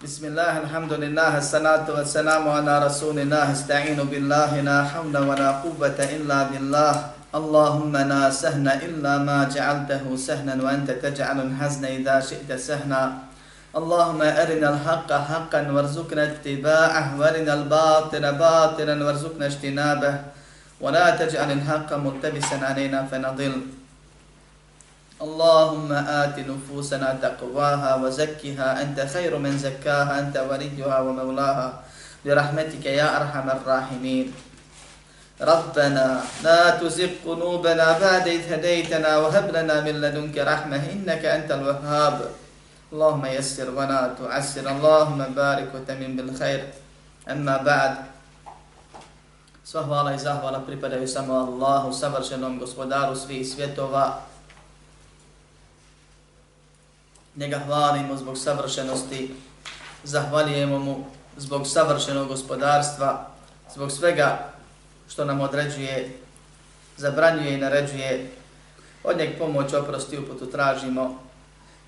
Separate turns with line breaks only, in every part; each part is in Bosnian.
بسم الله الحمد لله الصلاة والسلام على رسول الله استعين بالله لا حول ولا قوة إلا بالله اللهم لا سهل إلا ما جعلته سهلا وأنت تجعل الحزن إذا شئت سهلا اللهم أرنا الحق حقا وارزقنا اتباعه وارنا الباطل باطلا وارزقنا اجتنابه ولا تجعل الحق ملتبسا علينا فنضل اللهم آت نفوسنا تقواها وزكها. أنت خير من زكاها أنت وليها ومولاها. برحمتك يا أرحم الراحمين. ربنا لا تزغ قلوبنا بعد إذ هديتنا وهب لنا من لدنك رحمة إنك أنت الوهاب. اللهم يسر ولا تعسر. اللهم بارك وتمن بالخير. أما بعد Sva hvala i zahvala pripadaju samo Allahu, savršenom gospodaru njega hvalimo zbog savršenosti, zahvalijemo mu zbog savršenog gospodarstva, zbog svega što nam određuje, zabranjuje i naređuje, od njeg pomoć, oprosti, uputu tražimo,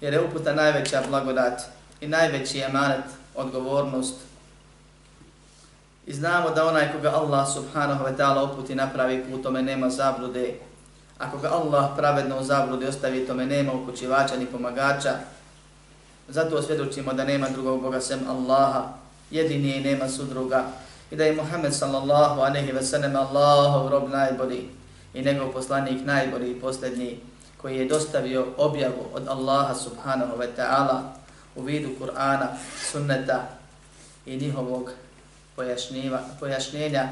jer je uputa najveća blagodat i najveći emanet, odgovornost. I znamo da onaj koga Allah subhanahu wa ta'ala uputi napravi put, tome nema zablude. Ako ga Allah pravedno u zabludi ostavi, tome nema upućivača ni pomagača. Zato svjedočimo da nema drugog Boga sem Allaha, jedini i nema sudruga. I da je Muhammed sallallahu aleyhi ve sellem Allahov rob najbolji i njegov poslanik najbolji i posljednji koji je dostavio objavu od Allaha subhanahu wa ta'ala u vidu Kur'ana, sunneta i njihovog pojašnjenja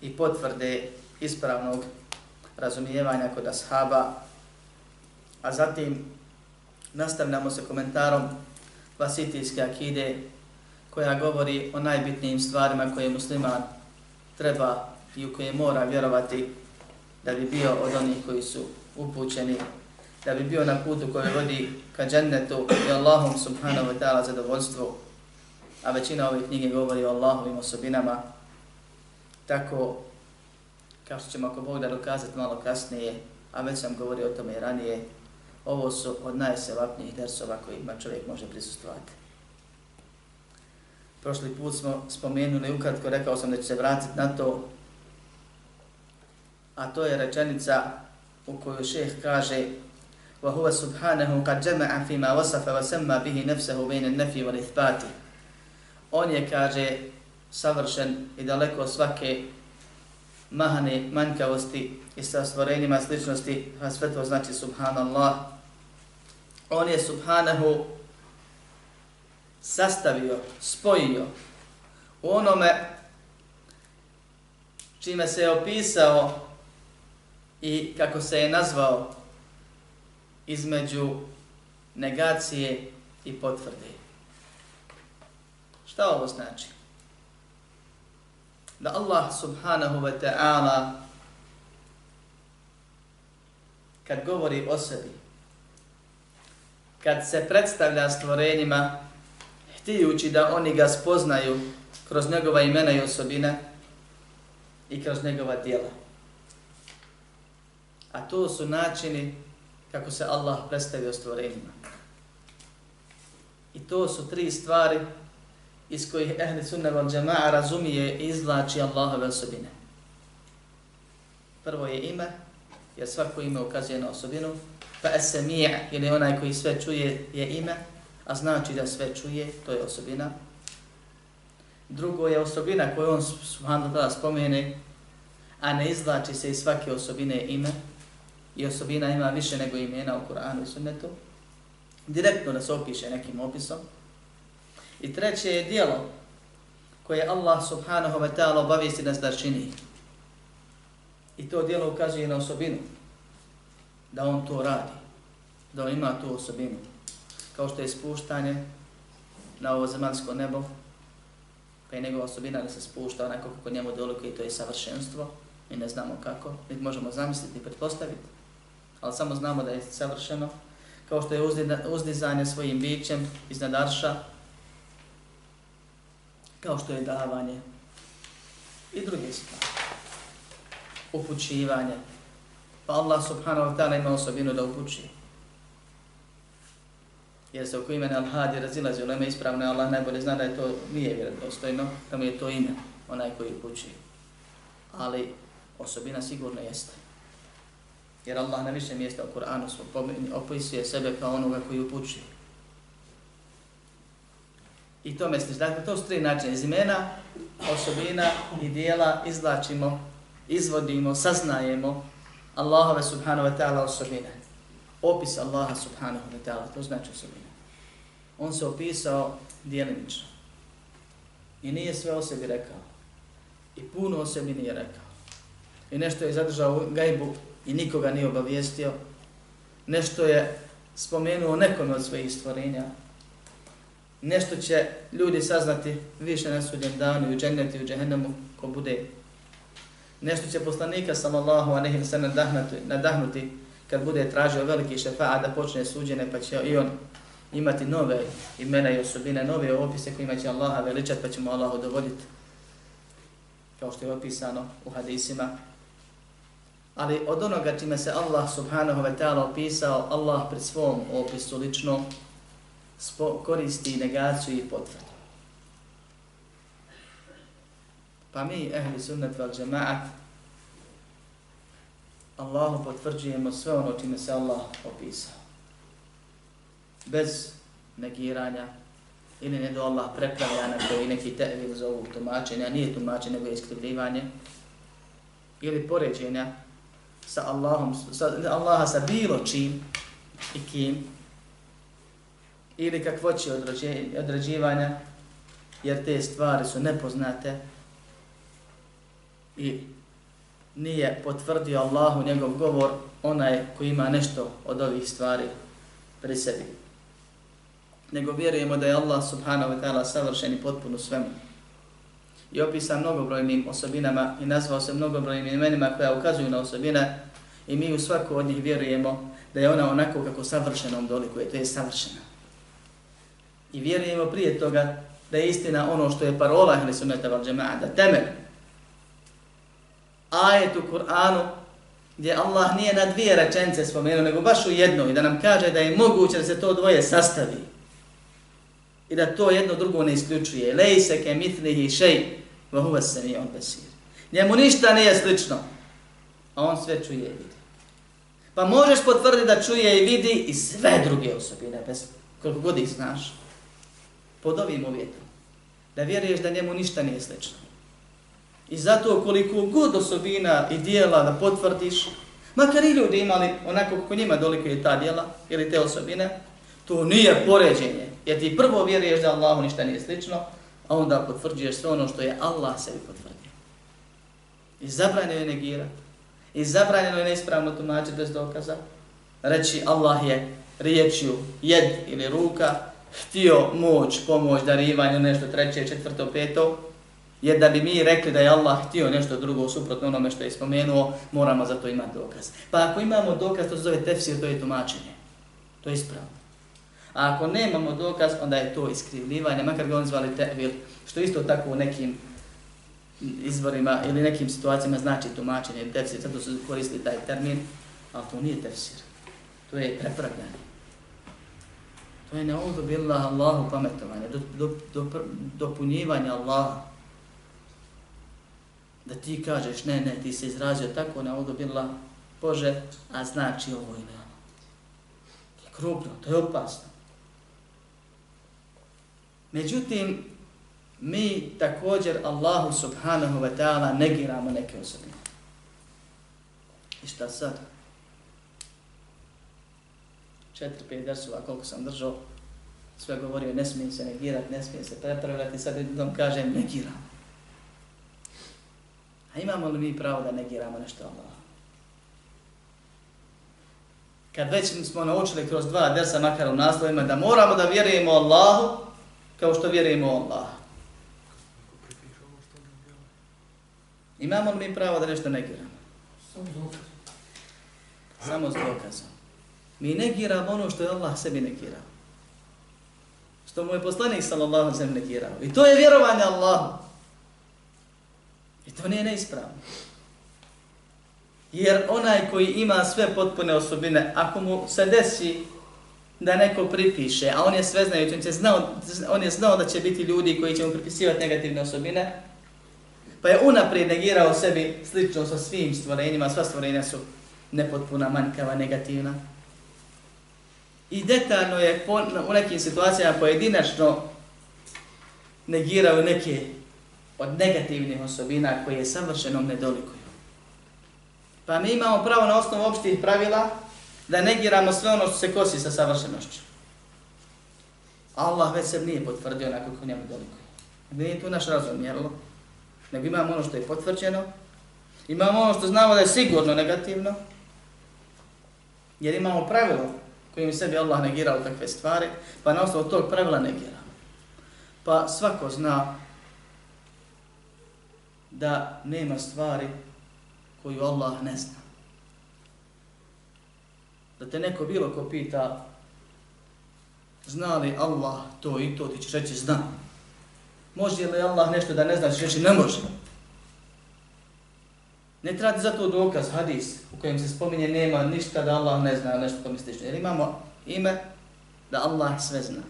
i potvrde ispravnog razumijevanja kod ashaba. A zatim nastavljamo se komentarom vasitijske akide koja govori o najbitnijim stvarima koje musliman treba i u koje mora vjerovati da bi bio od onih koji su upućeni, da bi bio na putu koji vodi ka džennetu i Allahom subhanahu wa ta'ala zadovoljstvu, a većina ove knjige govori o Allahovim osobinama, tako kao što ćemo ako Bog da dokazati malo kasnije, a već sam govorio o tome i ranije, ovo su od najsevapnijih dersova kojima čovjek može prisustovati. Prošli put smo spomenuli, ukratko rekao sam da će se vratiti na to, a to je rečenica u kojoj šeh kaže وَهُوَ سُبْحَانَهُ قَدْ جَمَعَ فِي مَا وَصَفَ وَسَمَّا بِهِ نَفْسَهُ بَيْنَ النَّفِي وَلِثْبَاتِ On je, kaže, savršen i daleko svake mahane manjkavosti i sa stvorenjima sličnosti, a sve to znači subhanallah. On je subhanahu sastavio, spojio u onome čime se je opisao i kako se je nazvao između negacije i potvrde. Šta ovo znači? Da Allah subhanahu wa ta'ala kad govori o sebi, kad se predstavlja stvorenjima, htijući da oni ga spoznaju kroz njegova imena i osobine i kroz njegova dijela. A to su načini kako se Allah predstavio stvorenjima. I to su tri stvari iz kojih ehli sunna wal džema'a razumije i izvlači Allahove osobine. Prvo je ime, jer svako ime ukazuje na osobinu, pa esemija, ili onaj koji sve čuje, je ime, a znači da sve čuje, to je osobina. Drugo je osobina koju on subhanahu tada spomene, a ne izvlači se iz svake osobine ime, i osobina ima više nego imena u Kur'anu i sunnetu, direktno da se opiše nekim opisom, I treće je dijelo koje Allah subhanahu wa ta'ala obavijesti nas da čini. I to dijelo ukazuje na osobinu. Da on to radi. Da on ima tu osobinu. Kao što je spuštanje na ovo zemansko nebo. Pa je njegova osobina da se spušta onako kako njemu doliko i to je savršenstvo. Mi ne znamo kako. Mi možemo zamisliti i pretpostaviti. Ali samo znamo da je savršeno. Kao što je uzdizanje svojim bićem iznad arša kao što je davanje i druge stvari. Upućivanje. Pa Allah subhanahu wa ta'ala ima osobinu da upući. jer se oko imena Al-Hadi razilazi, ulema ispravno, Allah najbolje zna da je to nije vjerodostojno, da mu je to ime, onaj koji upući. Ali osobina sigurno jeste. Jer Allah na više mjesta u Kur'anu opisuje sebe kao onoga koji upućuje. I to slično. dakle, to su tri načine. Iz imena, osobina i dijela izlačimo, izvodimo, saznajemo Allahove subhanahu wa ta'ala osobine. Opis Allaha subhanahu wa ta'ala, to znači osobine. On se opisao dijelimično. I nije sve o sebi rekao. I puno o sebi nije rekao. I nešto je zadržao u gajbu i nikoga nije obavijestio. Nešto je spomenuo nekome od svojih stvorenja, nešto će ljudi saznati više na sudjem danu i u džennetu i u džehennemu ko bude. Nešto će poslanika sallallahu alaihi wa sallam nadahnuti, nadahnuti kad bude tražio veliki šefa'a da počne suđene pa će i on imati nove imena i osobine, nove opise kojima će Allaha veličat pa ćemo Allahu dovoditi kao što je opisano u hadisima. Ali od onoga čime se Allah subhanahu wa ta'ala opisao, Allah pri svom opisu lično koristi negaciju i potvrdu. Pa mi, ehli sunnet val džemaat, Allahu potvrđujemo sve ono čime se Allah opisao. Bez negiranja ili ne do Allah prepravlja na koji neki tevil zovu tumačenja, nije tumačenje, nego je iskrivljivanje, ili poređenja sa Allahom, sa, Allaha sa bilo čim i kim, ili kakvoće odrađivanja, jer te stvari su nepoznate i nije potvrdio Allahu njegov govor onaj koji ima nešto od ovih stvari pri sebi. Nego vjerujemo da je Allah subhanahu wa ta'ala savršen i potpuno svemu. I opisan mnogobrojnim osobinama i nazvao se mnogobrojnim imenima koja ukazuju na osobine i mi u svaku od njih vjerujemo da je ona onako kako savršenom dolikuje, to je savršena. I vjerujemo prije toga da je istina ono što je parola Ahli Sunnata val Jama'a, da temelj. Ajet u Kur'anu gdje Allah nije na dvije rečence spomenuo, nego baš u jednoj, da nam kaže da je moguće da se to dvoje sastavi. I da to jedno drugo ne isključuje. Lejse ke mitlihi šej, vahuva se mi on besir. Njemu ništa nije slično, a on sve čuje i vidi. Pa možeš potvrditi da čuje i vidi i sve druge osobine, bez koliko god ih znaš pod ovim uvjetom. Da vjeruješ da njemu ništa nije slično. I zato koliko god osobina i dijela da potvrdiš, makar i ljudi imali onako kako njima doliko je ta dijela ili te osobine, to nije poređenje. Jer ti prvo vjeruješ da Allahu ništa nije slično, a onda potvrđuješ sve ono što je Allah sebi potvrdio. I zabranjeno je negirati. I zabranjeno je neispravno tumačiti bez dokaza. Reći Allah je riječju jed ili ruka, htio moć, pomoć, darivanje, nešto treće, četvrto, peto, je da bi mi rekli da je Allah htio nešto drugo suprotno onome što je spomenuo, moramo za to imati dokaz. Pa ako imamo dokaz, to se zove tefsir, to je tumačenje. To je ispravno. A ako nemamo dokaz, onda je to iskrivljivanje, makar ga on zvali tevil, što isto tako u nekim izvorima ili nekim situacijama znači tumačenje, tefsir, zato su koristili taj termin, ali to nije tefsir. To je prepravljanje. To je neudu billah Allahu pametovanje, do, do, do, dopunjivanje Allaha. Da ti kažeš, ne, ne, ti se izrazio tako, neudu billah, Bože, a znači ovo ili ono. To je krupno, to je opasno. Međutim, mi također Allahu subhanahu wa ta'ala negiramo neke osobine. I šta sad? Četiri, pet dersova koliko sam držao, sve govorio, ne smije se negirati, ne smije se prepravljati, sad jednom kažem, negiram. A imamo li mi pravo da negiramo nešto Allah? Kad već smo naučili kroz dva dersa, makar u naslovima, da moramo da vjerujemo Allahu kao što vjerujemo Allah. Imamo li mi pravo da nešto negiramo? Samo s dokazom. Mi negiramo ono što je Allah sebi negirao. Što mu je poslanik sallallahu alejhi ve negirao. I to je vjerovanje Allahu. I to nije neispravno. Jer onaj koji ima sve potpune osobine, ako mu se desi da neko pripiše, a on je sve znajući, on, znao, on je znao da će biti ljudi koji će mu pripisivati negativne osobine, pa je unaprijed negirao sebi slično sa svim stvorenjima, sva stvorenja su nepotpuna, manjkava, negativna. I detaljno je po, u nekim situacijama pojedinačno negirao neke od negativnih osobina koje je savršeno nedolikuju. Pa mi imamo pravo na osnovu opštih pravila da negiramo sve ono što se kosi sa savršenošću. Allah već se nije potvrdio onako kako njemu dolikuje. Nije tu naš razum, jel? Nego imamo ono što je potvrđeno, imamo ono što znamo da je sigurno negativno, jer imamo pravilo kojim sebi Allah negirao takve stvari, pa na osnovu tog pravila negiramo. Pa svako zna da nema stvari koju Allah ne zna. Da te neko bilo ko pita zna li Allah to i to, ti ćeš reći zna. Može li Allah nešto da ne zna, ćeš reći ne može. Ne treba za to dokaz, hadis, u kojem se spominje nema ništa da Allah ne zna nešto tome slično. Jer imamo ime da Allah sve zna.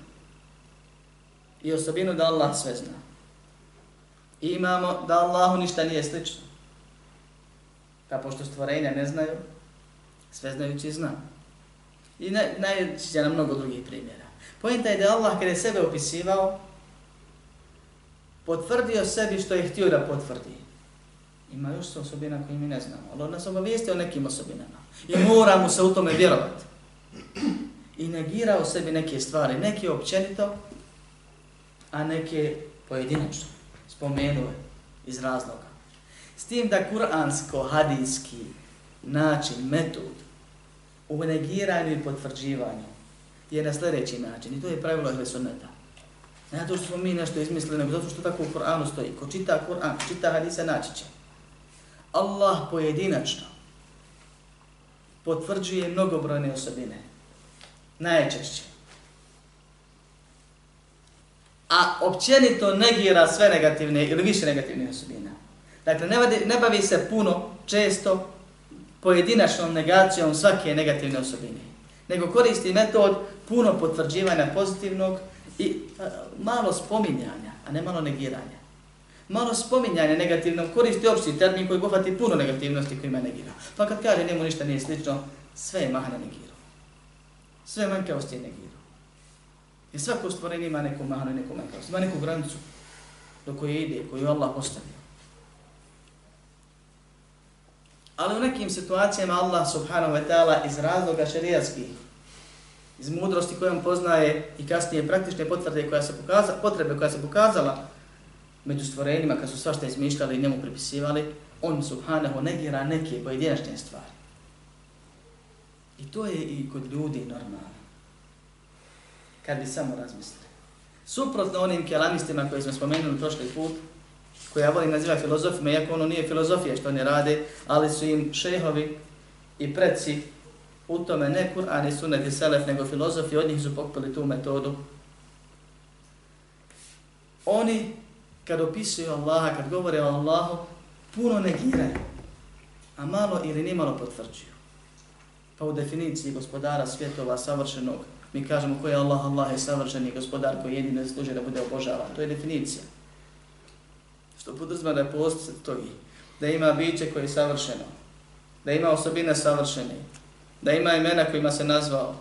I osobinu da Allah sve zna. I imamo da Allahu ništa nije slično. Pa pošto stvorenja ne znaju, sve znajući zna. I najveći na nam mnogo drugih primjera. Pojenta je da Allah kada je sebe opisivao, potvrdio sebi što je htio da potvrdi. Ima još se osobina koje mi ne znamo, ali on nas obavijesti o nekim osobinama. I mora mu se u tome vjerovati. I negirao sebi neke stvari, neke općenito, a neke pojedinačno. Spomenuo je iz razloga. S tim da kuransko-hadijski način, metod u negiranju i potvrđivanju je na sljedeći način. I to je pravilo Ehle Sunneta. Ne zato što smo mi nešto izmislili, nego zato što tako u Koranu stoji. Ko čita Kur'an, čita hadise, naći će. Allah pojedinačno potvrđuje mnogobrojne osobine. Najčešće. A općenito negira sve negativne ili više negativne osobine. Dakle, ne bavi, ne bavi se puno, često, pojedinačnom negacijom svake negativne osobine. Nego koristi metod puno potvrđivanja pozitivnog i a, malo spominjanja, a ne malo negiranja malo spominjanje negativnom koristi opšti termin koji gohvati puno negativnosti koji ima negira. Pa kad kaže njemu ništa nije slično, sve je mahana negirao. Sve manjkavosti je negirao. Jer svako stvorenje ima neku mahanu i neku manjkavost. Ima neku granicu do koje ide, koju Allah postavio. Ali u nekim situacijama Allah subhanahu wa ta'ala iz razloga šarijatskih, iz mudrosti kojom poznaje i kasnije praktične potvrde koja se pokazala, potrebe koja se pokazala među stvorenjima kad su svašta izmišljali i njemu pripisivali, on subhanahu negira neke pojedinačne stvari. I to je i kod ljudi normalno. Kad bi samo razmislili. Suprotno onim kelamistima koji smo spomenuli prošli put, koje ja volim nazivati filozofima, iako ono nije filozofija što oni rade, ali su im šehovi i preci u tome ne Kur'an i Sunnet i Selef, nego filozofi, od njih su pokupili tu metodu. Oni kad opisuju Allaha, kad govore o Allahu, puno negiraju, a malo ili nimalo potvrđuju. Pa u definiciji gospodara svjetova savršenog, mi kažemo ko je Allah, Allah je savršeni gospodar koji jedino služe da bude obožavan. To je definicija. Što podrazma da je postoji, da ima biće koje je savršeno, da ima osobine savršene, da ima imena kojima se nazvao,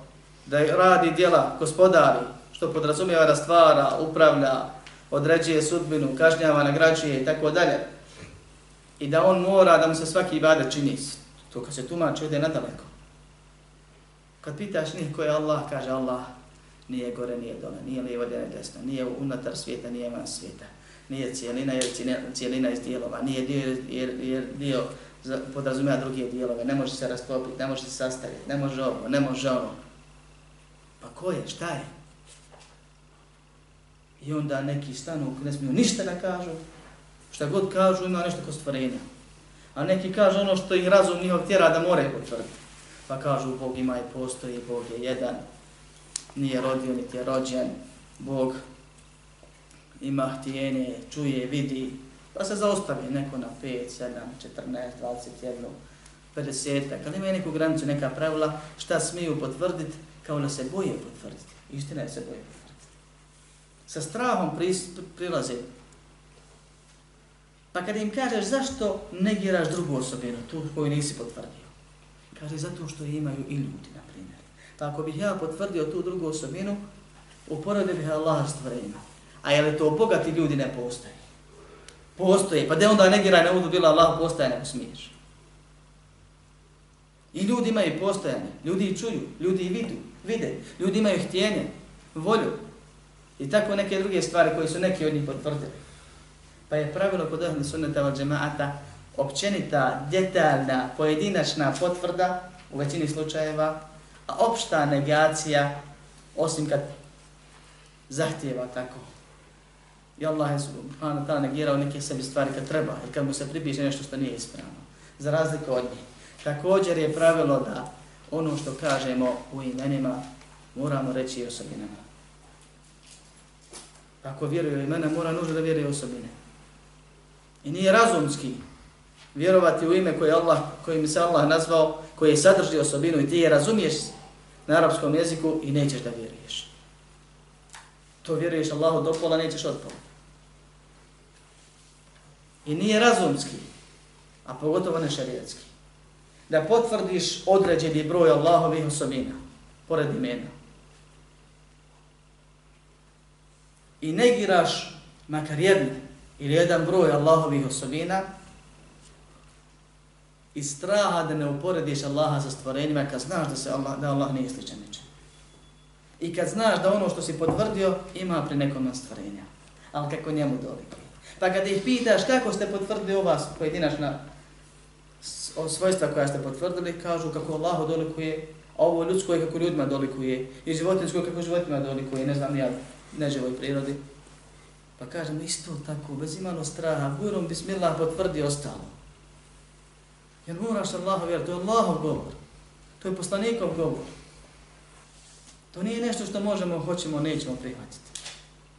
da radi djela gospodari, što podrazumijeva da stvara, upravlja, određuje sudbinu, kažnjava, nagrađuje i tako dalje. I da on mora da mu se svaki ibadet čini. To kad se tumači, ode nadaleko. Kad pitaš njih ko je Allah, kaže Allah, nije gore, nije dole, nije lijevo, nije desno, nije unutar svijeta, nije van svijeta. Nije cijelina, jer cijelina iz dijelova, nije dio, jer, jer dio podrazumija druge dijelove, ne može se rastopiti, ne može se sastaviti, ne može ovo, ne može ono. Pa ko je, šta je? I onda neki stanu ne smiju ništa da kažu, šta god kažu ima nešto kod stvorenja. A neki kažu ono što ih razum njihov tjera da more potvrditi. Pa kažu Bog ima i postoji, Bog je jedan, nije rodio niti je rođen, Bog ima htjenje, čuje, vidi, pa se zaostavi neko na 5, 7, 14, 21, 50, ali ima neku granicu, neka pravila, šta smiju potvrditi, kao da se boje potvrditi. Istina je se boje potvrditi. Sa strahom prilaze. Pa kad im kažeš zašto negiraš drugu osobinu, tu koju nisi potvrdio, kaže zato što imaju i ljudi, na primjer. Pa ako bih ja potvrdio tu drugu osobinu, uporedio bih Allah stvorenja. A je li to bogati ljudi ne postoje? Postoje. Pa de onda negiraj ne budu bila Allah postoje, ne smiješ. I ljudi imaju postojanje, ljudi i čuju, ljudi i vidu, vide, ljudi imaju htjenje, volju i tako neke druge stvari koje su neki od njih potvrdili. Pa je pravilo kod ahli sunnata od džemaata općenita, detaljna, pojedinačna potvrda u većini slučajeva, a opšta negacija, osim kad zahtjeva tako. I Allah je subhanahu ta'ala negirao neke sebi stvari kad treba i kad mu se pripiše nešto što nije ispravno. Za razliku od njih. Također je pravilo da ono što kažemo u imenima moramo reći i osobinama. Ako vjeruje u imena, mora nužno da vjeruje osobine. I nije razumski vjerovati u ime koje Allah, kojim se Allah nazvao, koje sadrži osobinu i ti je razumiješ na arapskom jeziku i nećeš da vjeruješ. To vjeruješ Allahu do pola, nećeš od pola. I nije razumski, a pogotovo ne šarijetski da potvrdiš određeni broj Allahovih osobina, pored imena. I negiraš makar jedne ili jedan broj Allahovih osobina i straha da ne uporediš Allaha sa stvorenjima kad znaš da, se Allah, da Allah nije sličan ničem. I kad znaš da ono što si potvrdio ima pri nekom stvorenja, ali kako njemu dolike. Pa kada ih pitaš kako ste potvrdili ova pojedinačna svojstva koja ste potvrdili, kažu kako Allah dolikuje, a ovo ljudsko je kako ljudima dolikuje, i životinsko je kako životima dolikuje, ne znam ja, neživoj prirodi. Pa kažem, isto tako, bez imano straha, bujrom bismillah potvrdi ostalo. Jer moraš Allahu vjerati, to je Allahov govor. To je poslanikov govor. To nije nešto što možemo, hoćemo, nećemo prihvatiti.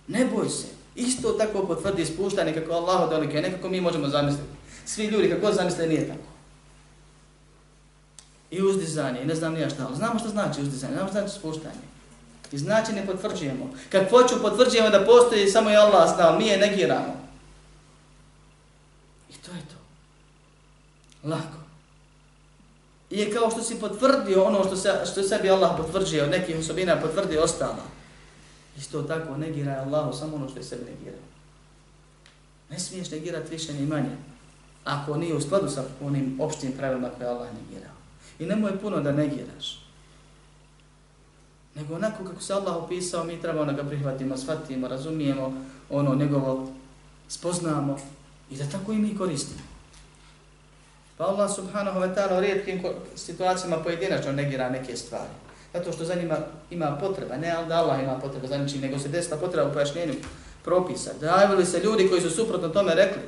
Ne boj se. Isto tako potvrdi ispuštanje kako Allah dolikuje, nekako mi možemo zamisliti. Svi ljudi kako zamisle nije tako i uzdizanje, i ne znam nija šta, ali znamo što znači uzdizanje, znamo što znači spuštanje. I znači ne potvrđujemo. Kad hoću potvrđujemo da postoji samo je Allah zna, mi je negiramo. I to je to. Lako. I je kao što si potvrdio ono što, se, što sebi Allah potvrđuje, od nekih osobina potvrdio ostala. Isto tako negiraj Allahu samo ono što je sebi negirao. Ne smiješ negirati više ni manje. Ako nije u skladu sa onim opštim pravilima koje Allah negirao. I nemoj puno da negiraš. Nego onako kako se Allah opisao, mi trebamo da ga prihvatimo, shvatimo, razumijemo, ono njegovo spoznamo i da tako i mi koristimo. Pa Allah subhanahu wa ta'ala u rijetkim situacijama pojedinačno negira neke stvari. Zato što za njima ima potreba, ne da Allah ima potreba za ničim, nego se desila potreba u pojašnjenju propisa. Dajavili se ljudi koji su suprotno tome rekli.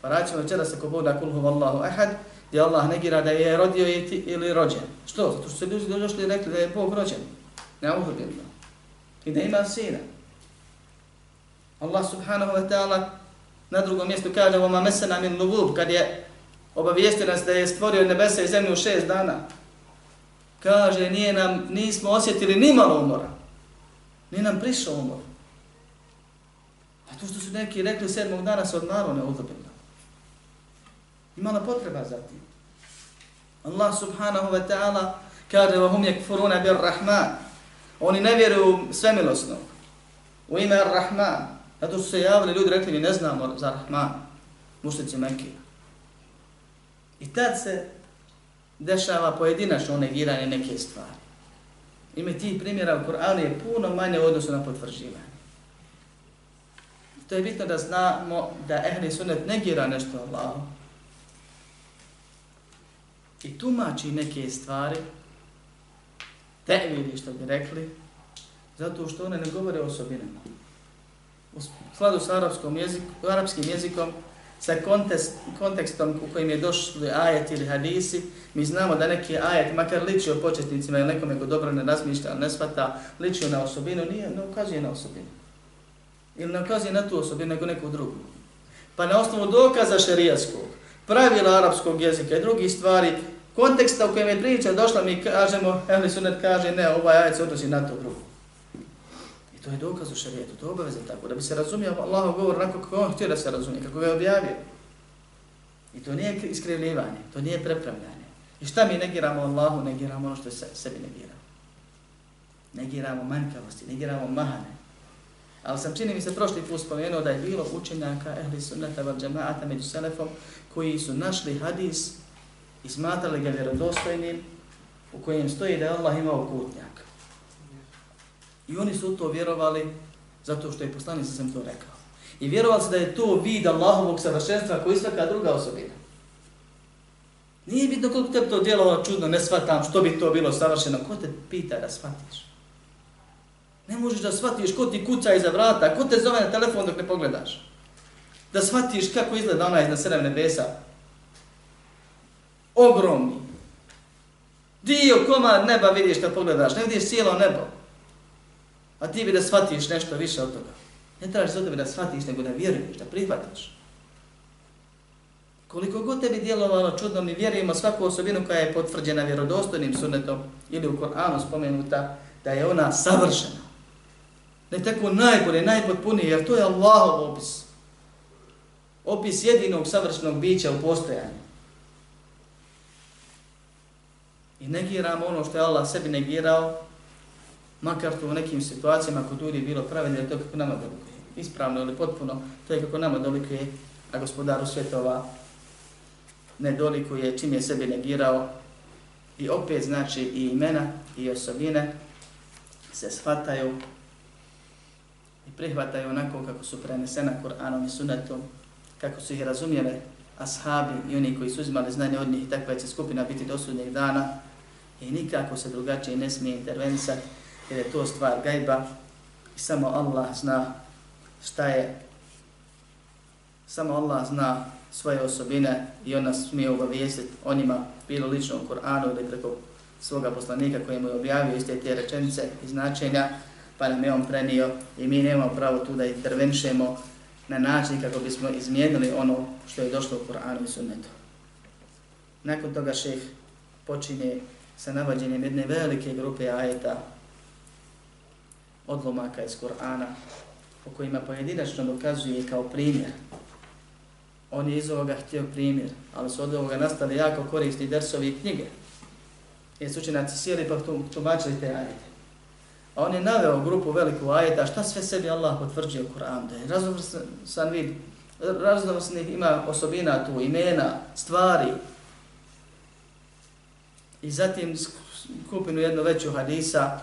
Pa raćemo večera se ko Bog da kulhu vallahu ahad, gdje Allah negira da je rodio ili rođen. Što? Zato što se ljudi došli i rekli da je Bog rođen. Ne uhodbilo. I da ima sina. Allah subhanahu wa ta'ala na drugom mjestu kaže oma mesena min lugub, kad je obavijestio nas da je stvorio nebesa i zemlju u šest dana. Kaže nije nam, nismo osjetili ni malo umora. Nije nam prišao umor. A to što su neki rekli sedmog dana se odmaro ne uhodbilo imala potreba za tim. Allah subhanahu wa ta'ala kaže wa hum yakfuruna bir rahman. Oni ne vjeruju svemilosno. U ime ar-Rahman. Zato su se javili ljudi rekli mi ne znamo za Rahman. Mušnici Mekke. I tad se dešava pojedinačno negiranje neke stvari. Ime tih primjera u Kur'anu je puno manje u odnosu na potvrđivanje. To je bitno da znamo da ehli sunnet negira nešto Allahu, i tumači neke stvari, te vidi što bi rekli, zato što one ne govore o osobinama. U skladu s arapskom jeziku, arapskim jezikom, sa kontest, kontekstom u kojim je došli ajet ili hadisi, mi znamo da neki ajet, makar liči o početnicima ili nekome ko dobro ne razmišlja, ne shvata, liči na osobinu, nije, ne ukazuje na osobinu. Ili ne ukazuje na tu osobinu, nego neku drugu. Pa na osnovu dokaza šerijatskog, pravila arapskog jezika i drugih stvari konteksta u kojem je priča došla, mi kažemo, Ehli Sunnet kaže, ne, ovaj ajet se odnosi na to drugo. I to je dokaz u šarijetu, to je obavezno tako, da bi se razumio Allahov govor onako kako on htio da se razumije, kako ga je objavio. I to nije iskrivljivanje, to nije prepravljanje. I šta mi negiramo Allahu, negiramo ono što se, sebi negiramo. Negiramo manjkavosti, negiramo mahane. Ali sam čini mi se prošli put spomenuo da je bilo učenjaka ehli sunnata val džemaata među selefom koji su našli hadis i smatrali ga vjerodostojnim u kojem stoji da je Allah imao kutnjak. I oni su to vjerovali zato što je poslanik sam to rekao. I vjerovali su da je to vid Allahovog savršenstva koji svaka druga osobina. Nije bitno koliko te to djelovalo čudno, ne shvatam što bi to bilo savršeno. Ko te pita da shvatiš? Ne možeš da shvatiš ko ti kuca iza vrata, ko te zove na telefon dok ne pogledaš. Da shvatiš kako izgleda ona iznad sedam nebesa. Ogromni. Dio koma neba vidiš da pogledaš, ne vidiš cijelo nebo. A ti bi da shvatiš nešto više od toga. Ne tražiš od tebe da shvatiš, nego da vjeruješ, da prihvatiš. Koliko god tebi djelovalo čudno, mi vjerujemo svaku osobinu koja je potvrđena vjerodostojnim sunnetom ili u Koranu spomenuta, da je ona savršena. Da je tako najbolje, najpotpunije, jer to je Allahov opis. Opis jedinog savršenog bića u postojanju. I negiramo ono što je Allah sebi negirao, makar to u nekim situacijama kod ljudi bilo pravedno, to kako nama dolikuje. Ispravno ili potpuno, to je kako nama dolikuje, a gospodaru svjetova ne dolikuje čim je sebi negirao. I opet znači i imena i osobine se shvataju i prihvataju onako kako su prenesena Kur'anom i Sunnetom, kako su ih razumjele ashabi i oni koji su uzimali znanje od njih, takva će skupina biti do sudnjeg dana i nikako se drugačije ne smije intervenisati jer je to stvar gajba i samo Allah zna šta je, samo Allah zna svoje osobine i on nas smije obavijestiti o njima, bilo lično u Koranu ili preko svoga poslanika koji mu je objavio iste te rečenice i značenja, pa nam je on prenio i mi nemamo pravo tu da intervenšemo na način kako bismo izmijenili ono što je došlo u Koranu i Sunnetu. Nakon toga šeh počinje sa navađenjem jedne velike grupe ajeta odlomaka iz Korana o kojima pojedinačno dokazuje kao primjer. On je iz ovoga htio primjer, ali su od ovoga nastali jako korisni dersovi i knjige. Jer su učenaci sjeli pa tumačili te ajete. A on je naveo grupu veliku ajeta, šta sve sebi Allah potvrđuje u Koranu, da je raznovrsan vid, raznovrsnih ima osobina tu, imena, stvari. I zatim skupinu jednu veću hadisa,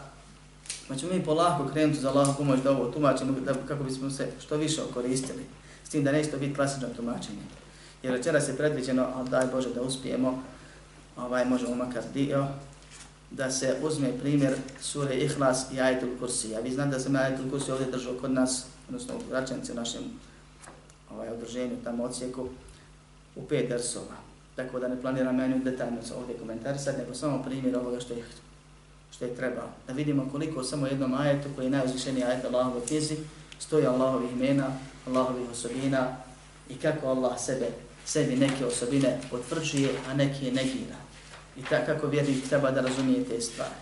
Pa ćemo mi polako krenuti za Allahom pomoć da ovo tumačimo da, kako bismo se što više koristili. S tim da neće to biti klasično tumačenje. Jer večera se predviđeno, ali daj Bože da uspijemo, ovaj možemo makar dio, da se uzme primjer sure Ihlas i Ajetul Kursi. Ja vi znate da sam Ajetul Kursi ovdje držao kod nas, odnosno u račenici našem ovaj, održenju, tamo odsjeku, u pet versova. Tako da ne planiram meni detaljno ovdje komentarisati, nego samo primjer ovoga što je što je treba. Da vidimo koliko samo jednom ajetu koji je najuzvišeniji ajet Allahove knjizi stoji Allahovih imena, Allahovih osobina i kako Allah sebe, sebi neke osobine potvrđuje, a neke negira I tako kako vjernik treba da razumije te stvari.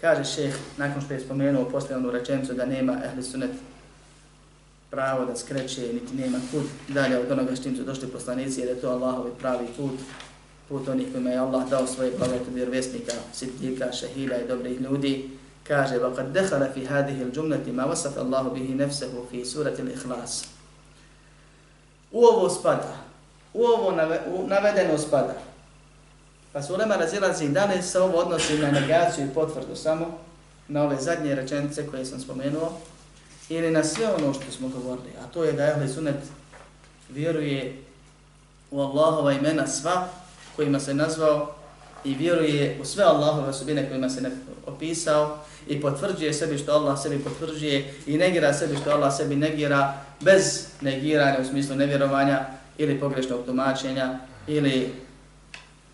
Kaže šeh, nakon što je spomenuo posljednu rečenicu da nema ehli sunet pravo da skreće, niti nema put dalje od onoga s čim su došli poslanici, jer je to Allahovi pravi put, put onih kojima je Allah dao svoje blagote vjerovjesnika, sidika, šehida i dobrih ljudi, kaže وَقَدْ دَخَلَ فِي هَذِهِ الْجُمْلَةِ مَا وَسَفَ اللَّهُ بِهِ نَفْسَهُ فِي سُورَةِ الْإِخْلَاسِ U ovo spada, u ovo navedeno spada. Pa su ulema razilazi da li se ovo odnosi na negaciju i potvrdu samo, na ove zadnje rečenice koje sam spomenuo, ili na sve ono što smo govorili, a to je da Ehli Sunet vjeruje u Allahova imena sva kojima se nazvao i vjeruje u sve Allahove osobine kojima se ne opisao i potvrđuje sebi što Allah sebi potvrđuje i negira sebi što Allah sebi negira bez negiranja u smislu nevjerovanja ili pogrešnog tumačenja ili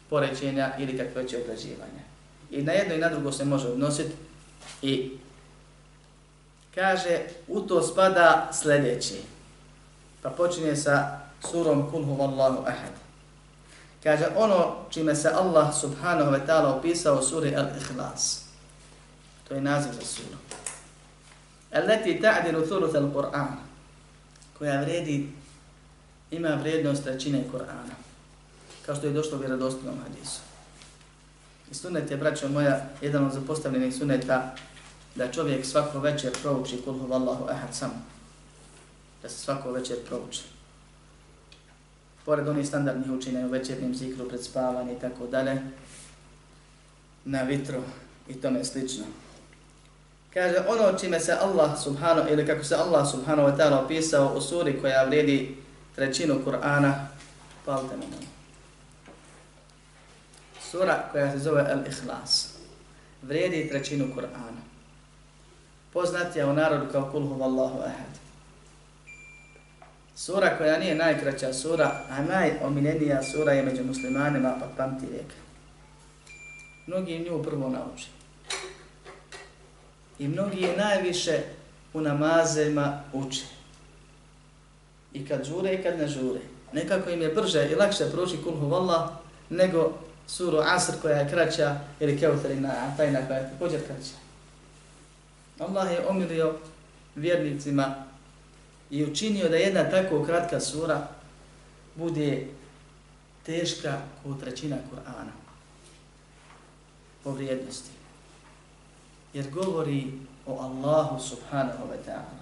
poređenja ili kakvoće obrađivanja. I na jedno i na drugo se može odnositi i kaže u to spada sljedeći. Pa počinje sa surom Kul huvallahu ahad. Kaže ono čime se Allah subhanahu wa ta'ala opisao u suri Al-Ikhlas. To je naziv za suru. Allati ta'dilu thuluth al-Qur'an. Koja vredi, ima vrijednost trećine Kur'ana. Kao što je došlo u vjerodostojnom hadisu. I sunet je, braćo moja, jedan od zapostavljenih suneta da čovjek svako večer prouči kul huvallahu ahad sam. Da se svako večer prouči. Pored onih standardnih učenja u večernjem zikru, pred spavanje i tako dalje, na vitru i tome slično. Kaže, ono čime se Allah subhanahu, ili kako se Allah subhanahu wa ta'ala opisao u suri koja vredi trećinu Kur'ana, palte na nama. Sura koja se zove Al-Ikhlas, vredi trećinu Kur'ana. Poznat je u narodu kao Kul huvallahu ahad. Sura koja nije najkraća sura, a najomiljenija sura je među muslimanima, pa pamti vijek. Mnogi nju prvo nauči. I mnogi je najviše u namazima uče. I kad žure i kad ne žure. Nekako im je brže i lakše proći kul huvallah nego suru Asr koja je kraća ili Keuterina Atajna koja je također kraća. Allah je omilio vjernicima i učinio da jedna tako kratka sura bude teška kod trećina Kur'ana po vrijednosti. Jer govori o Allahu subhanahu wa ta'ala.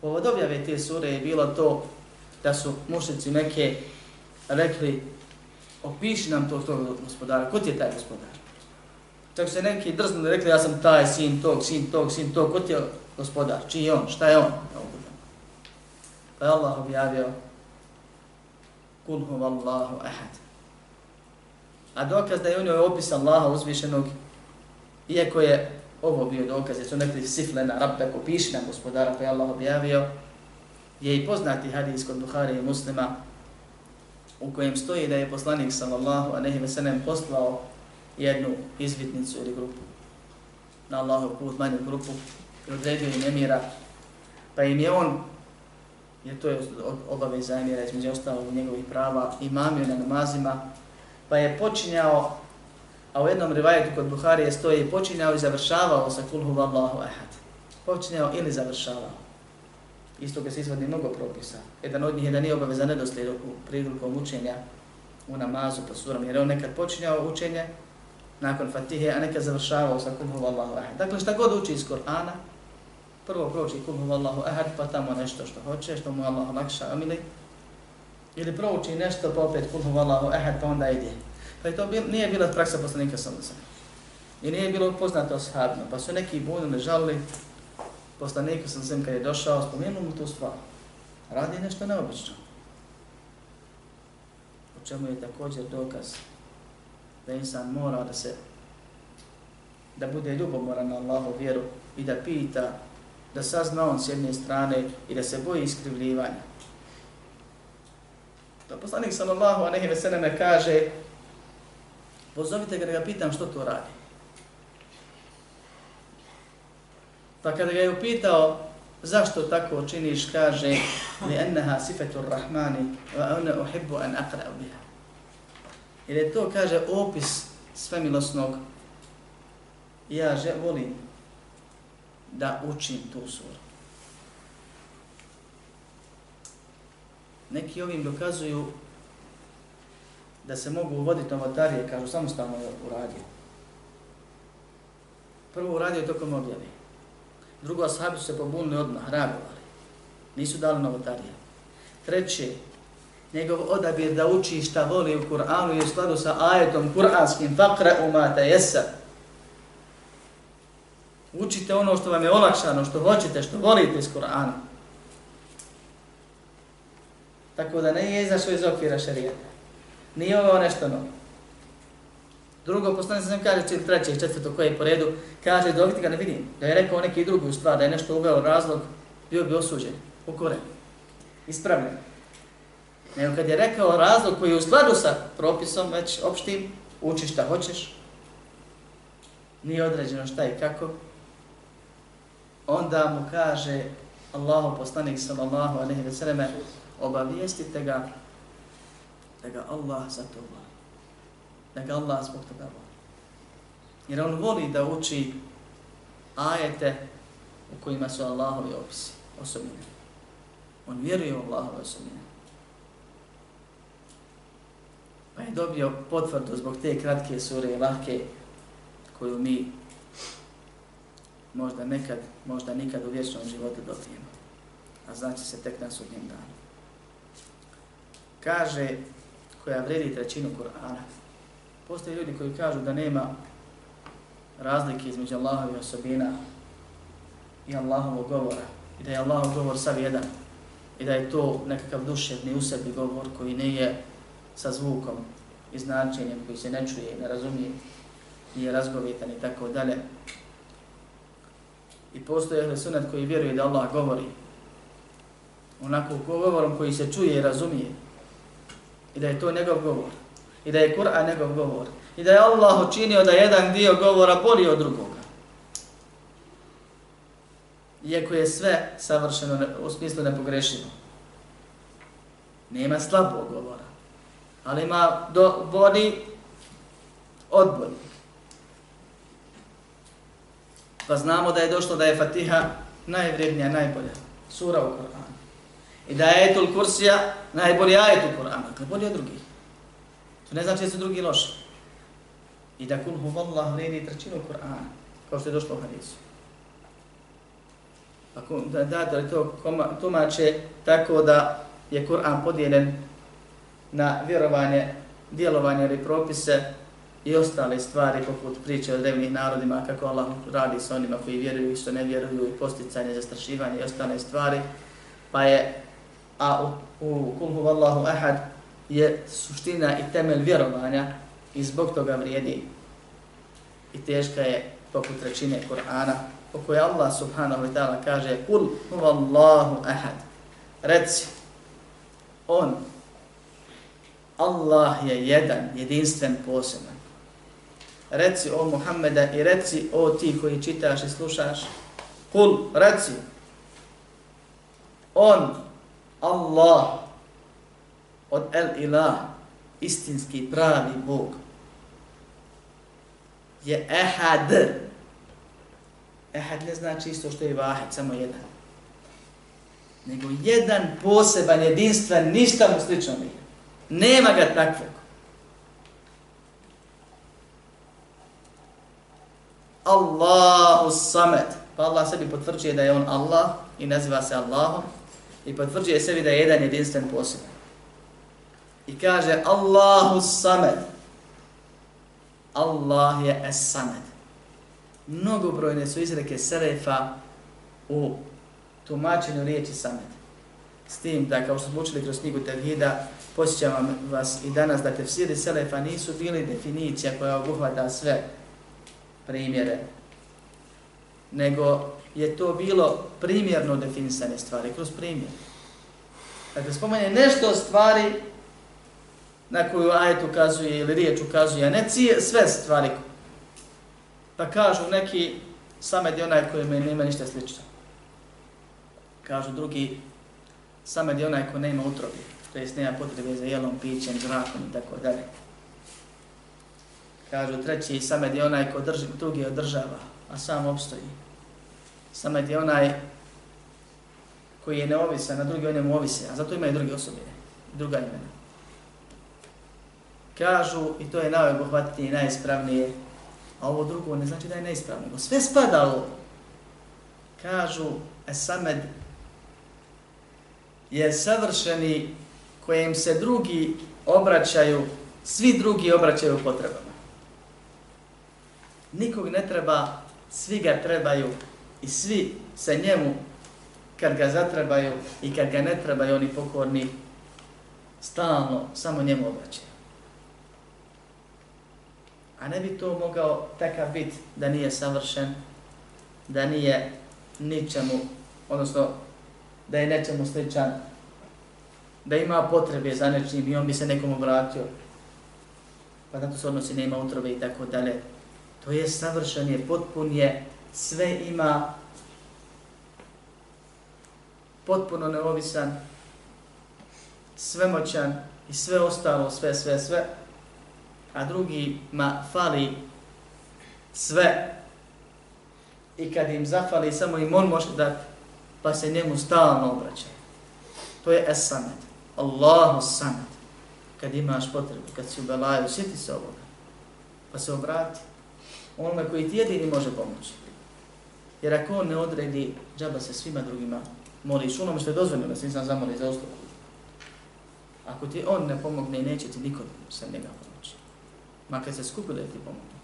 Povod objave te sure je bilo to da su mušnici neke rekli opiši nam to tog gospodara. Ko ti je taj gospodar? Čak se neki drznuli rekli ja sam taj sin tog, sin tog, sin tog. Ko ti je gospodar? Čiji je on? Šta je on? Pa je Allah objavio Kul hu Allahu ahad. A dokaz da je u njoj opis Allaha uzvišenog, iako je ovo bio dokaz, jer su nekli siflena, rabbe, ko piši nam gospodara, pa je Allah objavio, je i poznati hadis kod Buhari i muslima, u kojem stoji da je poslanik sallallahu a nehi sellem poslao jednu izvitnicu ili grupu na Allahov put, manju grupu, i odredio im emira, pa im je on, jer to je obaveza emira između ostalo njegovih prava, imamio na namazima, pa je počinjao, a u jednom rivajetu kod Buharije stoji, počinjao i završavao sa kulhu vallahu ahad. Počinjao ili završavao iz toga se izvodi mnogo propisa. Jedan od njih je da nije obaveza nedoslijed u prilikom učenja u namazu po suram, jer on nekad počinjao učenje nakon fatihe, a nekad završavao sa kulhu vallahu ahad. Dakle, šta god uči iz Korana, prvo prouči kulhu vallahu ahad, pa tamo nešto što hoće, što mu Allah lakša omili, ili prouči nešto, pa opet kulhu vallahu ahad, pa onda ide. Pa to bil, nije bila praksa poslanika sam I nije bilo poznato sahabno, pa su neki bunili, žalili, poslaniku sam sem kad je došao, spomenuo mu tu stvar. Radi nešto neobično. U čemu je također dokaz da insan mora da se da bude ljubomoran na Allahu vjeru i da pita, da sazna on s jedne strane i da se boji iskrivljivanja. To poslanik sallallahu a nehi veseleme kaže, pozovite ga da ga pitam što to radi. Pa kada ga je upitao zašto tako činiš, kaže li enneha sifetur rahmani wa ona uhibbu an aqra biha. Jer je to, kaže, opis svemilosnog ja že volim da učim tu suru. Neki ovim dokazuju da se mogu uvoditi novotarije, kažu, samostalno je uradio. Prvo uradio tokom objave. Drugo, ashabi su se pobunili odmah, reagovali. Nisu dali novotarije. Treće, njegov odabir da uči šta voli u Kur'anu je u skladu sa ajetom kur'anskim fakra umata jesa. Učite ono što vam je olakšano, što hoćete, što volite iz Kur'ana. Tako da ne je izašao iz okvira šarijata. Nije ovo nešto novo. Drugo poslanik sam kaže cijeli treće i četvrto koje je po redu, kaže dobiti ga ne vidim. Da je rekao neki drugi stvar, da je nešto uveo razlog, bio bi osuđen, ukoren, ispravljen. Nego kad je rekao razlog koji je u skladu sa propisom već opštim, uči šta hoćeš, nije određeno šta i kako, onda mu kaže Allahu poslanik sallallahu alejhi ve selleme obavijestite ga da ga Allah za to voli. Da ga Allah zbog toga voli. Jer on voli da uči ajete u kojima su Allahovi opisi, osobine. On vjeruje u Allahove osobine. Pa je dobio potvrdu zbog te kratke sure i lahke koju mi možda nekad, možda nikad u vječnom životu dobijemo. A znači se tek na sudnjem danu. Kaže koja vredi trećinu Kur'ana. Postoje ljudi koji kažu da nema razlike između Allahovih osobina i Allahovog govora. I da je Allahov govor sav jedan. I da je to nekakav duševni u sebi govor koji ne je sa zvukom i značenjem koji se ne čuje i ne razumije, nije razgovitan i tako dalje. I postoje ehli sunat koji vjeruje da Allah govori onako govorom koji se čuje i razumije i da je to njegov govor i da je Kur'an njegov govor i da je Allah učinio da jedan dio govora bolji od drugoga. Iako je sve savršeno u smislu nepogrešivo. Nema slabog govora, ali ima do, bolji od bolji. Pa znamo da je došlo da je Fatiha najvrednija, najbolja sura u Koranu. I da je Etul Kursija najbolji ajet u Koranu, dakle bolji od drugih. To ne znači da su drugi loši. I da kul huvallah vredi trećinu Kur'ana, kao što je došlo u hadisu. Ako da, da, da to tumače tako da je Kur'an podijeljen na vjerovanje, djelovanje ili propise i ostale stvari poput priče o drevnih narodima, kako Allah radi sa onima koji vjeruju i što ne vjeruju i posticanje, zastrašivanje i ostale stvari, pa je, a u, u kulhu vallahu ahad je suština i temelj vjerovanja i zbog toga vrijedi i teška je poput trećine Kur'ana, po kojoj Allah subhanahu wa ta'ala kaže Kul huvallahu ahad. Reci, on, Allah je jedan, jedinstven, poseban. Reci o Muhammeda i reci o ti koji čitaš i slušaš. Kul, reci, on, Allah, od El Ilah, istinski pravi Bog, je ehad. Ehad ne znači isto što je vahid, samo jedan. Nego jedan poseban, jedinstven, ništa mu slično nije. Nema ga takvog. Allahu samet. Pa Allah sebi potvrđuje da je on Allah i naziva se Allahom i potvrđuje sebi da je jedan jedinstven poseban. I kaže Allahu samed. Allah je es-samed. Mnogobrojne su izreke Selefa u tumačenju riječi samed. S tim da, kao što smo učili kroz knjigu Tevhida, posjećam vas i danas da tefsiri Selefa nisu bili definicija koja obuhvata sve primjere, nego je to bilo primjerno definisane stvari, kroz primjer. Dakle, spomene nešto stvari na koju ajet ukazuje ili riječ ukazuje, a ne cije, sve stvari. Pa kažu neki, samed je onaj koji nema ništa slično. Kažu drugi, samed je onaj koji nema utrobi, to jest nema potrebe za jelom, pićem, zrakom i tako dalje. Kažu treći, samed je onaj koji drži, drugi održava, a sam obstoji. Samed je onaj koji je neovisan, a drugi on je mu ovise, a zato imaju druge osobe, druga imena kažu, i to je najobuhvatnije i najispravnije, a ovo drugo ne znači da je neispravno, nego sve spadalo. Kažu, Esamed je savršeni kojem se drugi obraćaju, svi drugi obraćaju potrebama. Nikog ne treba, svi ga trebaju i svi se njemu, kad ga zatrebaju i kad ga ne trebaju, oni pokorni, stalno samo njemu obraćaju. A ne bi to mogao takav bit da nije savršen, da nije ničemu, odnosno da je nečemu sličan, da ima potrebe za nečim i on bi se nekom obratio. Pa zato se odnosi nema utrobe i tako dalje. To je savršen, je potpun je, sve ima potpuno neovisan, svemoćan i sve ostalo, sve, sve, sve, a drugi ma fali sve i kad im zafali samo im on može dati, pa se njemu stalno obraća. To je esamet. Allahu samet. Kad imaš potrebu, kad si u belaju, sjeti se ovoga. Pa se obrati. Onome koji ti jedini može pomoći. Jer ako on ne odredi, džaba se svima drugima moliš onome što je dozvoljeno da se nisam zamoli za uslugu. Ako ti on ne pomogne, neće ti niko se njega pomoći. Makar se skupile ti pomogne.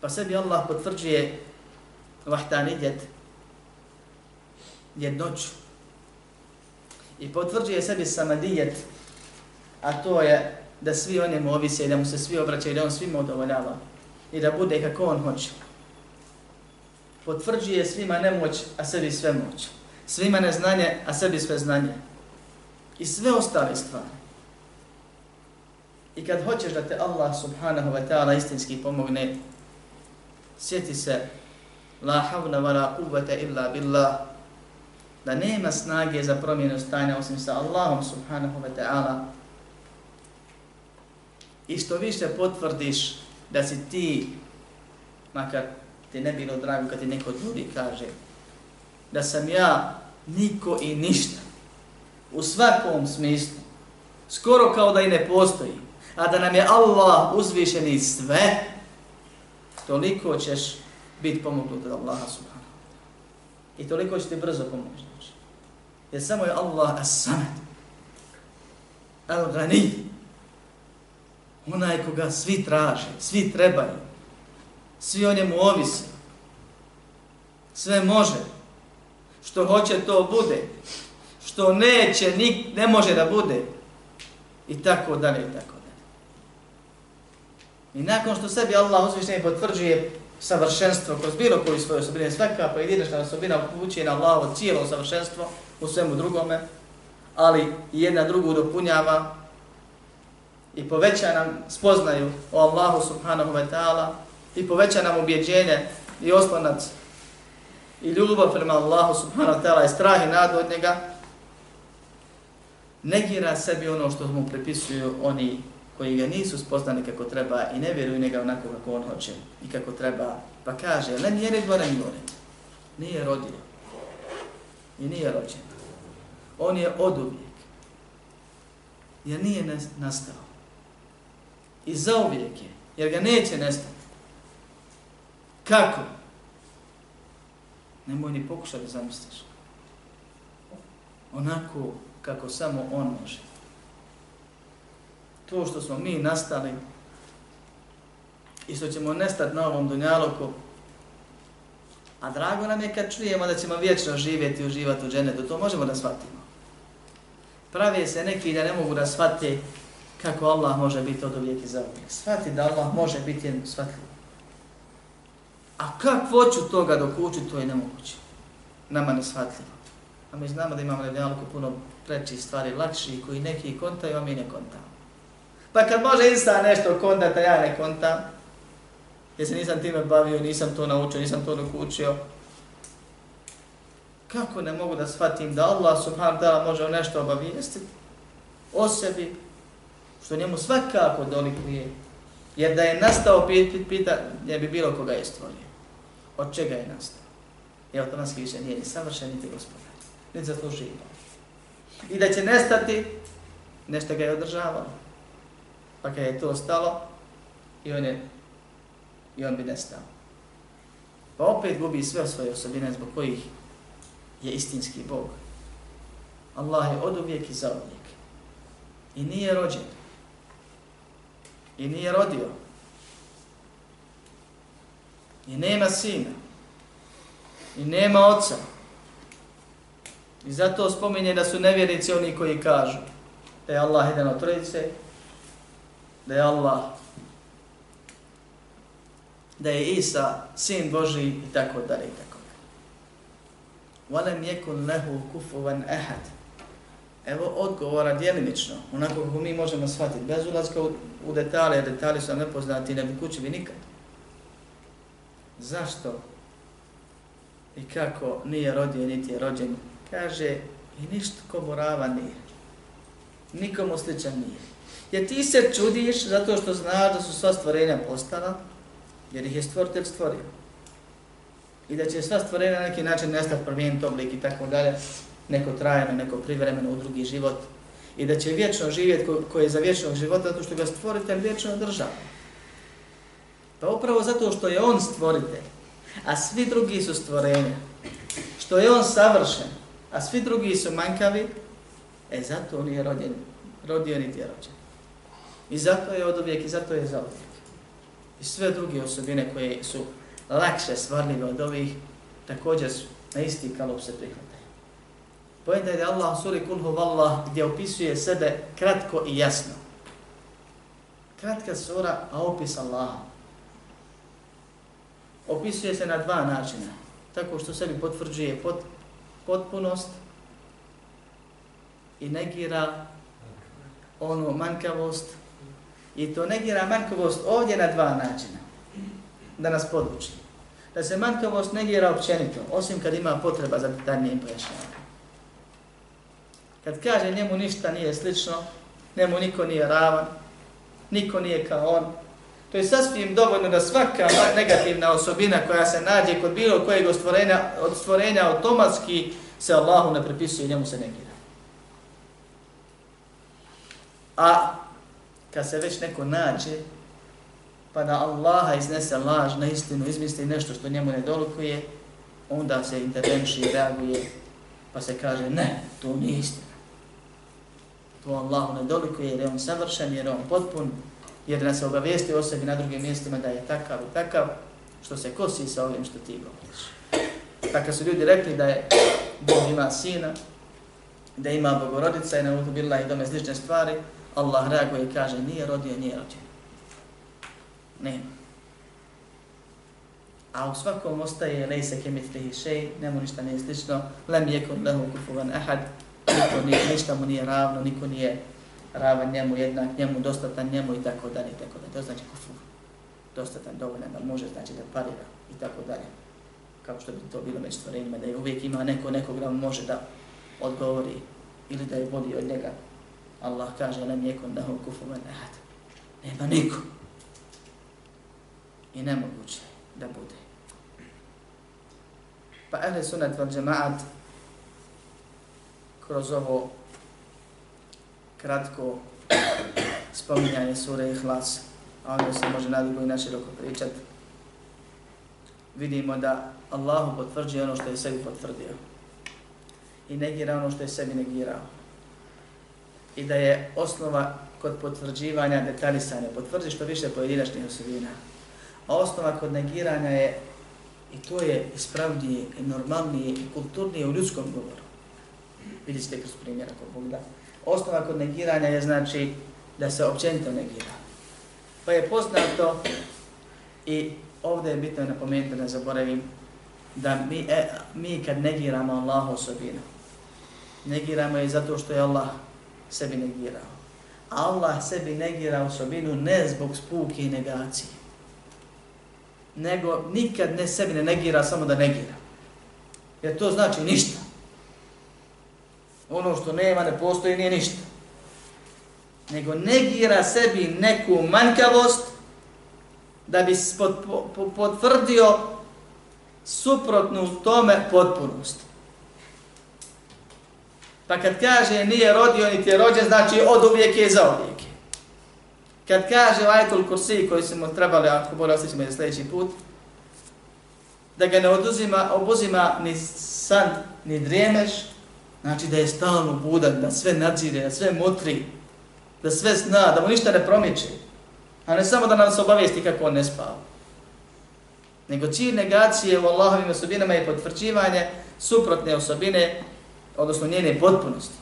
Pa sebi Allah potvrđuje vahtanidjet jednoću. I potvrđuje sebi samadijet, a to je da svi o njemu ovise i da mu se svi obraćaju, da on svima udovoljava i da bude kako on hoće. Potvrđuje svima nemoć, a sebi sve moć. Svima neznanje, a sebi sve znanje. I sve ostale stvari. I kad hoćeš da te Allah subhanahu wa ta'ala istinski pomogne, sjeti se la havla wa la quvvata illa billah da nema snage za promjenu stanja osim sa Allahom subhanahu wa ta'ala. I što više potvrdiš da si ti makar ti ne bilo drago kad ti neko drugi kaže da sam ja niko i ništa u svakom smislu skoro kao da i ne postoji a da nam je Allah uzvišeni sve toliko ćeš biti pomognut od Allaha subhanahu. I toliko će ti brzo pomoći. Znači. Jer samo je Allah as-samad. Al-ghani. Onaj koga svi traže, svi trebaju. Svi o njemu ovisi. Sve može. Što hoće to bude. Što neće, nik, ne može da bude. I tako dalje, i tako. I nakon što sebi Allah uzvišnje potvrđuje savršenstvo kroz bilo koju svoju osobinu, svaka pojedinačna osobina upućuje na Allahovo cijelo savršenstvo u svemu drugome, ali jedna drugu dopunjava i poveća nam spoznaju o Allahu subhanahu wa ta'ala i poveća nam ubjeđenje i oslonac i ljubav prema Allahu subhanahu wa ta'ala i strah i nadu od njega, negira sebi ono što mu prepisuju oni koji ga nisu spoznali kako treba i ne vjeruju njega onako kako on hoće i kako treba, pa kaže, ne nije redva ne more, nije rodio i nije rođen. On je od uvijek, jer nije nastao. I za uvijek je, jer ga neće nestati. Kako? Nemoj ni pokušati da zamisliš. Onako kako samo on može to što smo mi nastali i što ćemo nestati na ovom dunjaloku, a drago nam je kad čujemo da ćemo vječno živjeti i uživati u dženetu, to možemo da shvatimo. Pravi se neki da ne mogu da shvate kako Allah može biti od uvijek i za uvijek. Shvati da Allah može biti jedno shvatljivo. A kako hoću toga dok uči, to je nemoguće. Nama ne shvatljivo. A mi znamo da imamo na dunjaluku puno preći stvari, lakši, koji neki kontaju, a mi ne kontamo. Pa kad može insan nešto kontata, ja ne kontam, jer se nisam time bavio, nisam to naučio, nisam to dokučio, kako ne mogu da shvatim da Allah subhanahu ta'ala može nešto obavijestiti o sebi, što njemu svakako dolikuje, jer da je nastao pit, pit, pita, ne bi bilo koga je stvorio. Od čega je nastao? I automatski više nije ni savršen, niti gospodar, niti zaslužio. I da će nestati, nešto ga je održavalo pa kada je to stalo, i on, je, i on bi nestao. Pa opet gubi sve svoje osobine zbog kojih je istinski Bog. Allah je od uvijek i za uvijek. I nije rođen. I nije rodio. I nema sina. I nema oca. I zato spominje da su nevjernici oni koji kažu da je Allah jedan od trojice, da je Allah, da je Isa sin Boži i tako dalje i tako dalje. وَلَمْ يَكُنْ لَهُ كُفُوًا أَحَدٍ Evo odgovora djelimično, onako kako mi možemo shvatiti, bez ulazka u, u detalje, detalji su nam nepoznati, ne bi kući bi nikad. Zašto i kako nije rodio, niti je rođen? Kaže, i ništa ko morava nije. Nikomu sličan nije. Jer ti se čudiš zato što znaš da su sva stvorenja postala, jer ih je stvoritelj stvorio. I da će sva stvorenja na neki način nestati, promijeniti oblik i tako dalje, neko trajeno, neko privremeno u drugi život. I da će vječno živjeti ko, ko je za vječnog života zato što ga stvoritelj vječno država. Pa upravo zato što je on stvoritelj, a svi drugi su stvorenja, što je on savršen, a svi drugi su manjkavi, e zato on je rođen, rodio niti je rođen. I zato je od uvijek i zato je za uvijek. I sve druge osobine koje su lakše stvarljive od ovih, također su na isti kalup se prihvataju. Pojenta je da Allah u suri Kulhu Vallah gdje opisuje sebe kratko i jasno. Kratka sura, a opis Allaha. Opisuje se na dva načina. Tako što sebi potvrđuje pot, potpunost i negira onu manjkavost I to negira manjkavost ovdje na dva načina. Da nas poduči. Da se manjkavost negira općenito, osim kad ima potreba za detaljnijim pojašnjavanjem. Kad kaže njemu ništa nije slično, njemu niko nije ravan, niko nije kao on, to je sasvim dovoljno da svaka negativna osobina koja se nađe kod bilo kojeg stvorenja, od stvorenja automatski se Allahu ne prepisuje i njemu se negira. A kad se već neko nađe, pa da Allaha iznese laž na istinu, izmisli nešto što njemu ne dolukuje, onda se intervenši i reaguje, pa se kaže, ne, to nije istina. To Allahu ne dolikuje jer je on savršen, jer je on potpun, jer nas se obavijesti o sebi na drugim mjestima da je takav i takav, što se kosi sa ovim što ti govoriš. Pa Tako su ljudi rekli da je Bog ima sina, da ima bogorodica i na utu bila i dome slične stvari, Allah reaguje i kaže nije rodio, nije rođen. Nema. A u svakom ostaje lejse kemitlihi šej, nemu ništa nije slično, lem jekun lehu kufuvan ahad, niko nije, ništa mu nije ravno, niko nije ravan njemu, jednak njemu, dostatan njemu i tako dalje, i tako dalje. To znači kufu. Dostatan, dovoljan da može, znači da parira i tako dalje. Kao što bi to bilo među stvorenjima, da je uvijek ima neko, nekog da može da odgovori ili da je bolji od njega, Allah kaže lem yekun lahu kufuwan ahad. Nema niko. I nemoguće da bude. Pa ehli sunat vel džemaat kroz ovo kratko spominjanje sure Ihlas, a ono se može nadugo i naširoko pričat, vidimo da Allahu potvrđuje ono što je sebi potvrdio i negira ono što je sebi negirao i da je osnova kod potvrđivanja detaljisanja, potvrdi što više pojedinačnih osobina. A osnova kod negiranja je, i to je ispravnije i normalnije i kulturnije u ljudskom govoru. Vidite ste kroz primjer ako Bog da. Osnova kod negiranja je znači da se općenito negira. Pa je poznato i ovdje je bitno napomenuti da ne zaboravim da mi, e, mi kad negiramo Allah osobinu, negiramo je zato što je Allah sebi negirao. Allah sebi negira osobinu ne zbog spuke i negacije. Nego nikad ne sebi ne negira, samo da negira. Jer to znači ništa. Ono što nema, ne postoji, nije ništa. Nego negira sebi neku manjkavost da bi potvrdio suprotnu tome potpunost. Pa kad kaže nije rodio niti je rođen, znači od uvijek je za uvijek. Kad kaže Ajtul Kursi koji smo trebali, ako bolje osjećamo je sljedeći put, da ga ne oduzima, obuzima ni san, ni drijemeš, znači da je stalno budan, da sve nadzire, da sve mutri, da sve zna, da mu ništa ne promiče. A ne samo da nam se obavijesti kako on ne spava. Nego cilj negacije u Allahovim osobinama je potvrđivanje suprotne osobine odnosno njene potpunosti.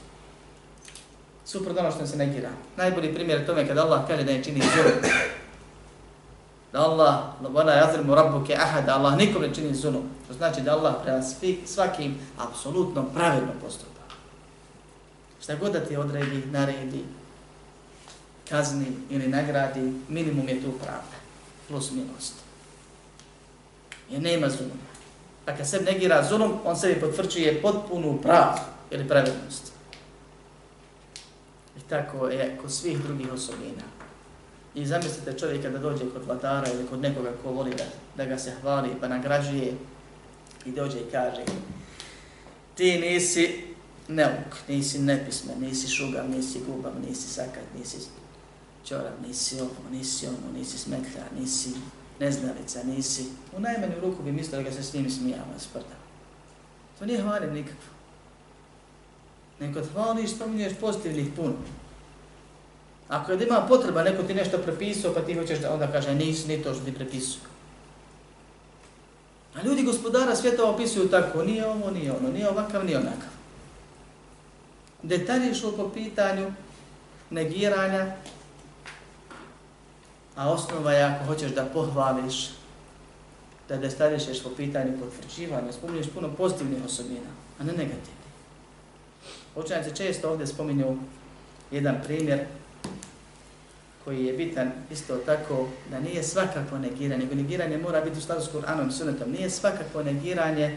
Suprotno ono što se negira. Najbolji primjer tome kada Allah kaže da je čini zulum. Da Allah, vana yazrimu rabbuke ahad, Allah nikom ne čini zulum. To znači da Allah prema svakim apsolutno pravilno postupa. Šta god da ti odredi, naredi, kazni ili nagradi, minimum je tu pravda. Plus milost. Jer nema zuluma. A kad se negira zulum, on sebi potvrđuje potpunu pravdu ili pravednost. I tako je kod svih drugih osobina. I zamislite čovjeka da dođe kod vladara ili kod nekoga ko voli da, da ga se hvali pa nagrađuje i dođe i kaže ti nisi neuk, nisi nepismen, nisi šugav, nisi gubav, nisi sakat, nisi čorav, nisi ovo, nisi ono, nisi smetlja, nisi neznalica, nisi... U najmanju ruku bi mislio da ga se s njim smijava, sprda. To nije hvalim nikakvo. Neko hvališ, spominješ pozitivnih puno. Ako je ima potreba, neko ti nešto prepisao, pa ti hoćeš da onda kaže, nisi ni to što ti prepisao. A ljudi gospodara svijeta opisuju tako, nije ovo, nije ono, nije ovakav, nije onakav. Detalje što po pitanju negiranja, a osnova je ako hoćeš da pohvališ, da destarišeš po pitanju potvrđivanja, spominješ puno pozitivnih osobina, a ne negativnih. Učenjaci često ovdje spominju jedan primjer koji je bitan isto tako da nije svakako negiranje, nego negiranje mora biti u skladu s Kur'anom i Sunnetom. Nije svakako negiranje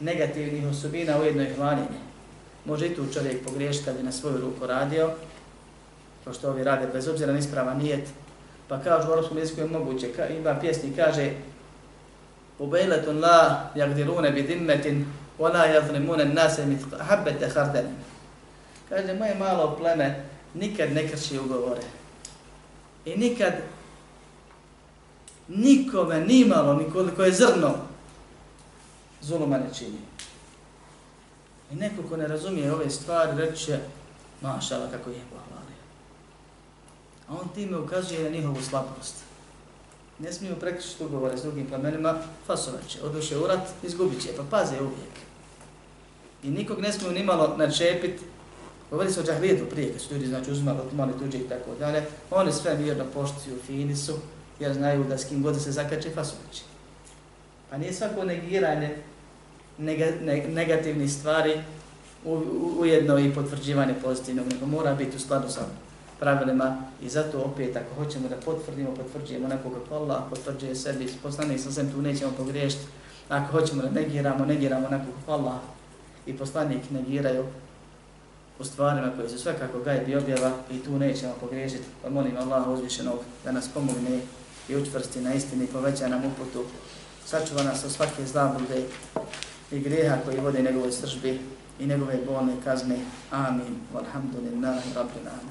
negativnih osobina ujedno i hvaljenje. Može i tu čovjek pogriješiti kad bi na svoju ruku radio, to što ovi rade bez obzira na isprava nijet, pa kažu u arabskom jeziku je moguće, ka, ima pjesnik kaže Ubejletun la jagdirune bi dimmetin wala jazlimune nase mit habbete hardenim. Kaže, moje malo pleme nikad ne krši ugovore. I nikad nikome, nimalo, nikoliko je zrno, zuluma ne čini. I neko ko ne razumije ove stvari, reći će, mašala kako je pohvala. A on time ukazuje na njihovu slabost. Ne smiju prekršiti ugovore s drugim plemenima, fasovat će, oduše u rat, izgubit će, pa paze uvijek. I nikog ne smiju nimalo načepiti Govori se o džahlijetu prije, kad su ljudi znači, uzmali, mali tuđe i tako dalje. Oni sve mirno poštuju, fini su, jer znaju da s kim god se zakače, fasući. Pa nije svako negiranje nega, ne, negativnih stvari u, u, ujedno i potvrđivanje pozitivnog, nego mora biti u skladu sa pravilima i zato opet ako hoćemo da potvrdimo, potvrđujemo nekoga ko Allah, potvrđuje sebi, poslanik sa sem tu nećemo pogriješiti. Ako hoćemo da negiramo, negiramo nekoga ko Allah i poslanik negiraju, u stvarima koje su svakako gajbi i objava i tu nećemo pogriješiti. Pa molim Allah uzvišenog da nas pomogne i učvrsti na istini, poveća nam uputu, sačuva nas od svake zlabude i grijeha koji vode njegove sržbi i njegove bolne kazne. Amin. Walhamdulillahi rabbil amin.